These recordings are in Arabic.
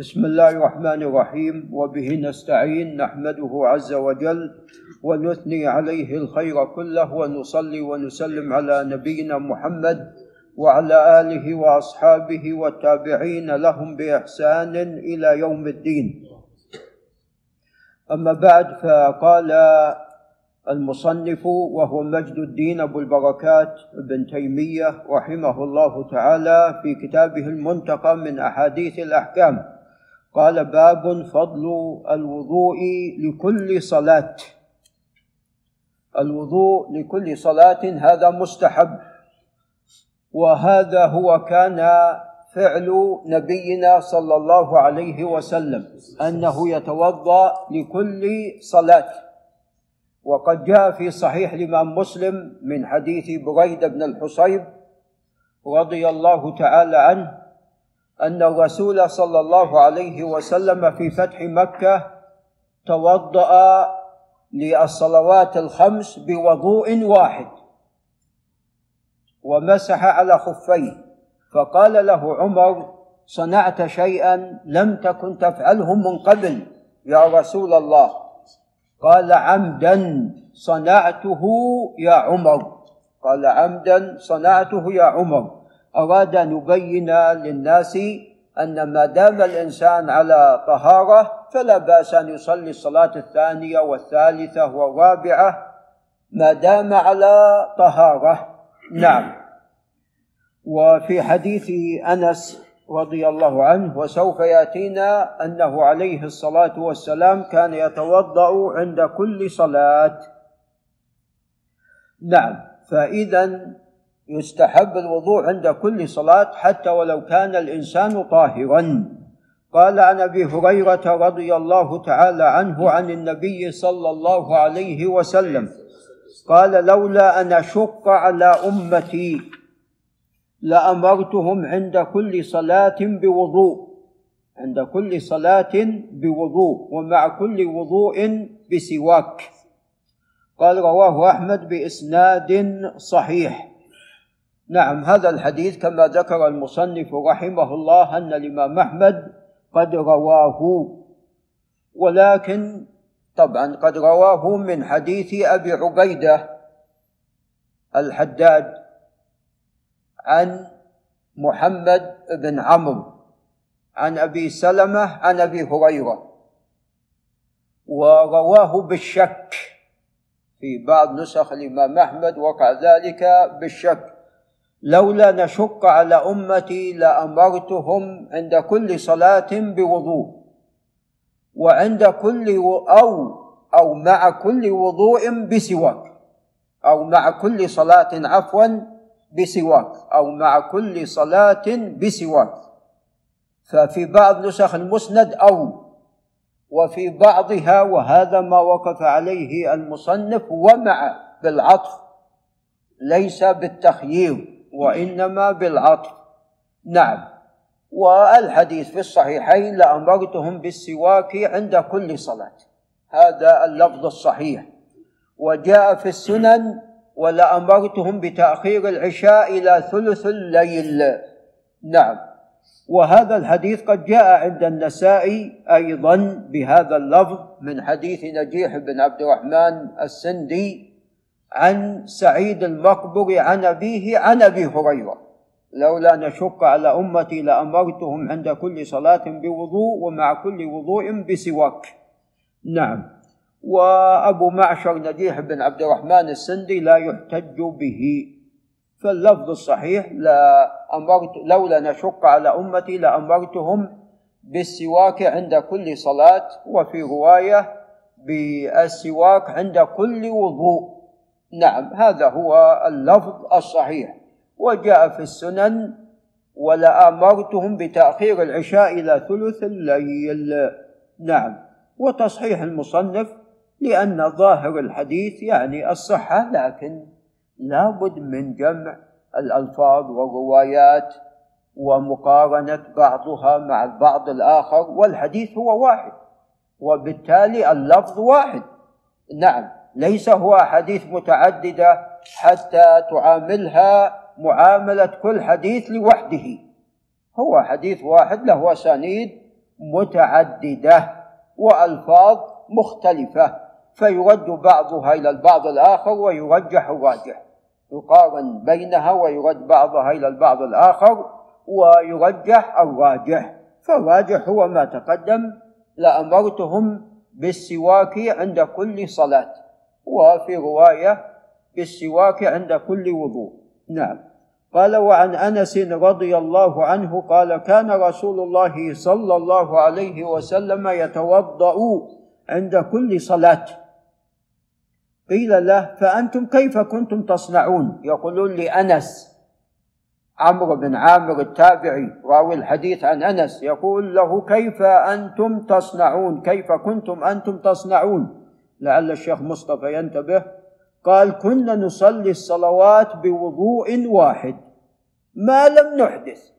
بسم الله الرحمن الرحيم. وبه نستعين نحمده عز وجل ونثني عليه الخير كله ونصلي ونسلم على نبينا محمد وعلى آله وأصحابه والتابعين لهم بإحسان إلى يوم الدين. أما بعد فقال المصنف وهو مجد الدين أبو البركات ابن تيمية رحمه الله تعالى في كتابه المنتقى من أحاديث الأحكام. قال باب فضل الوضوء لكل صلاة. الوضوء لكل صلاة هذا مستحب. وهذا هو كان فعل نبينا صلى الله عليه وسلم أنه يتوضأ لكل صلاة. وقد جاء في صحيح الإمام مسلم من حديث بريده بن الحصيب رضي الله تعالى عنه أن الرسول صلى الله عليه وسلم في فتح مكة توضأ للصلوات الخمس بوضوء واحد ومسح على خفيه. فقال له عمر صنعت شيئا لم تكن تفعله من قبل يا رسول الله. قال عمدا صنعته يا عمر. قال عمدا صنعته يا عمر. أراد أن يبين للناس أن ما دام الإنسان على طهارة فلا بأس أن يصلي الصلاة الثانية والثالثة والرابعة ما دام على طهارة. نعم. وفي حديث أنس رضي الله عنه وسوف يأتينا أنه عليه الصلاة والسلام كان يتوضأ عند كل صلاة. نعم. فإذا يستحب الوضوء عند كل صلاة حتى ولو كان الإنسان طاهرا. قال عن أبي هريرة رضي الله تعالى عنه عن النبي صلى الله عليه وسلم قال لولا أن أشق على أمتي لأمرتهم عند كل صلاة بوضوء عند كل صلاة بوضوء ومع كل وضوء بسواك. قال رواه أحمد بإسناد صحيح. نعم هذا الحديث كما ذكر المصنف رحمه الله أن الإمام أحمد قد رواه ولكن طبعا قد رواه من حديث أبي عبيدة الحداد عن محمد بن عمرو عن أبي سلمة عن أبي هريرة ورواه بالشك في بعض نسخ الإمام أحمد وقع ذلك بالشك. لولا نشق على أمتي لأمرتهم عند كل صلاة بوضوء وعند كل و... أو أو مع كل وضوء بسواك أو مع كل صلاة عفوا بسواك أو مع كل صلاة بسواك. ففي بعض نسخ المسند أو وفي بعضها وهذا ما وقف عليه المصنف ومع بالعطف ليس بالتخيير. وإنما بالعطف. نعم. والحديث في الصحيحين لأمرتهم بالسواك عند كل صلاة. هذا اللفظ الصحيح. وجاء في السنن ولأمرتهم بتأخير العشاء إلى ثلث الليل. نعم. وهذا الحديث قد جاء عند النسائي أيضا بهذا اللفظ من حديث نجيح بن عبد الرحمن السندي عن سعيد المقبر عن أبيه عن أبي هريرة. لولا نشق على أمتي لأمرتهم عند كل صلاة بوضوء ومع كل وضوء بسواك. نعم. وأبو معشر نجيح بن عبد الرحمن السندي لا يحتج به. فاللفظ الصحيح لا أمرت لولا نشق على أمتي لأمرتهم بالسواك عند كل صلاة وفي رواية بالسواك عند كل وضوء. نعم هذا هو اللفظ الصحيح. وجاء في السنن ولأمرتهم بتأخير العشاء إلى ثلث الليل. نعم وتصحيح المصنف لأن ظاهر الحديث يعني الصحة لكن لابد من جمع الألفاظ والروايات ومقارنة بعضها مع البعض الآخر والحديث هو واحد وبالتالي اللفظ واحد. نعم. ليس هو حديث متعددة حتى تعاملها معاملة كل حديث لوحده. هو حديث واحد له أسانيد متعددة وألفاظ مختلفة فيرد بعضها إلى البعض الآخر ويرجح الراجح. يقارن بينها ويرد بعضها إلى البعض الآخر ويرجح الراجح. فالراجح هو ما تقدم لأمرتهم بالسواك عند كل صلاة. وفي رواية بالسواك عند كل وضوء. نعم. قال وعن أنس رضي الله عنه قال كان رسول الله صلى الله عليه وسلم يتوضأ عند كل صلاة. قيل له فأنتم كيف كنتم تصنعون؟ يقولون لأنس عمرو بن عامر التابعي راوي الحديث عن أنس يقول له كيف أنتم تصنعون؟ كيف كنتم أنتم تصنعون؟ لعل الشيخ مصطفى ينتبه قال كنا نصلي الصلوات بوضوء واحد ما لم نحدث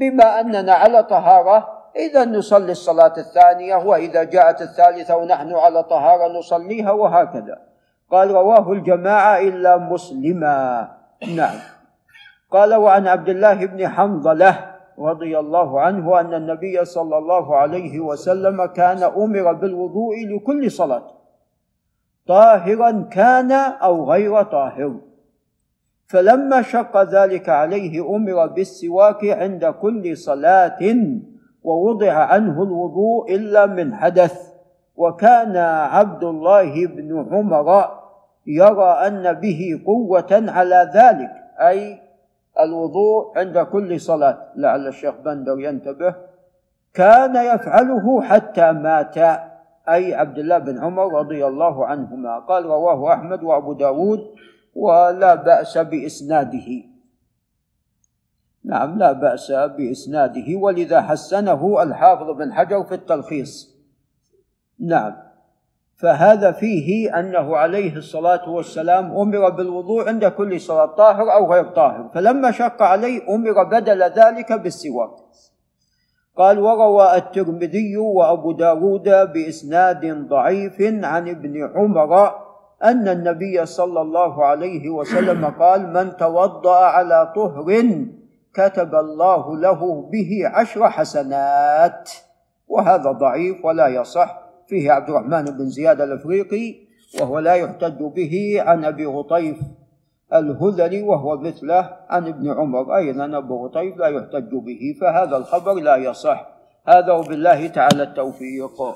بما أننا على طهارة إذا نصلي الصلاة الثانية وإذا جاءت الثالثة ونحن على طهارة نصليها وهكذا. قال رواه الجماعة إلا مسلما. نعم. قال وعن عبد الله بن حنظلة رضي الله عنه أن النبي صلى الله عليه وسلم كان أمر بالوضوء لكل صلاة. طاهرا كان أو غير طاهر. فلما شق ذلك عليه أمر بالسواك عند كل صلاة ووضع عنه الوضوء إلا من حدث. وكان عبد الله بن عمر يرى أن به قوة على ذلك أي الوضوء عند كل صلاة. لعل الشيخ بندر ينتبه كان يفعله حتى مات. أي عبد الله بن عمر رضي الله عنهما. قال رواه أحمد وأبو داود ولا بأس بإسناده. نعم لا بأس بإسناده ولذا حسنه الحافظ بن حجر في التلخيص. نعم فهذا فيه أنه عليه الصلاة والسلام أمر بالوضوء عند كل صلاة طاهر أو غير طاهر فلما شق عليه أمر بدل ذلك بالسواك. قال وروى الترمذي وأبو داود بإسناد ضعيف عن ابن عمر أن النبي صلى الله عليه وسلم قال من توضأ على طهر كتب الله له به عشر حسنات. وهذا ضعيف ولا يصح. فيه عبد الرحمن بن زياد الأفريقي وهو لا يحتج به عن أبي غطيف. الهذلي وهو مثله عن ابن عمر أيضا ابو غطيف لا يحتج به فهذا الخبر لا يصح. هذا وبالله تعالى التوفيق.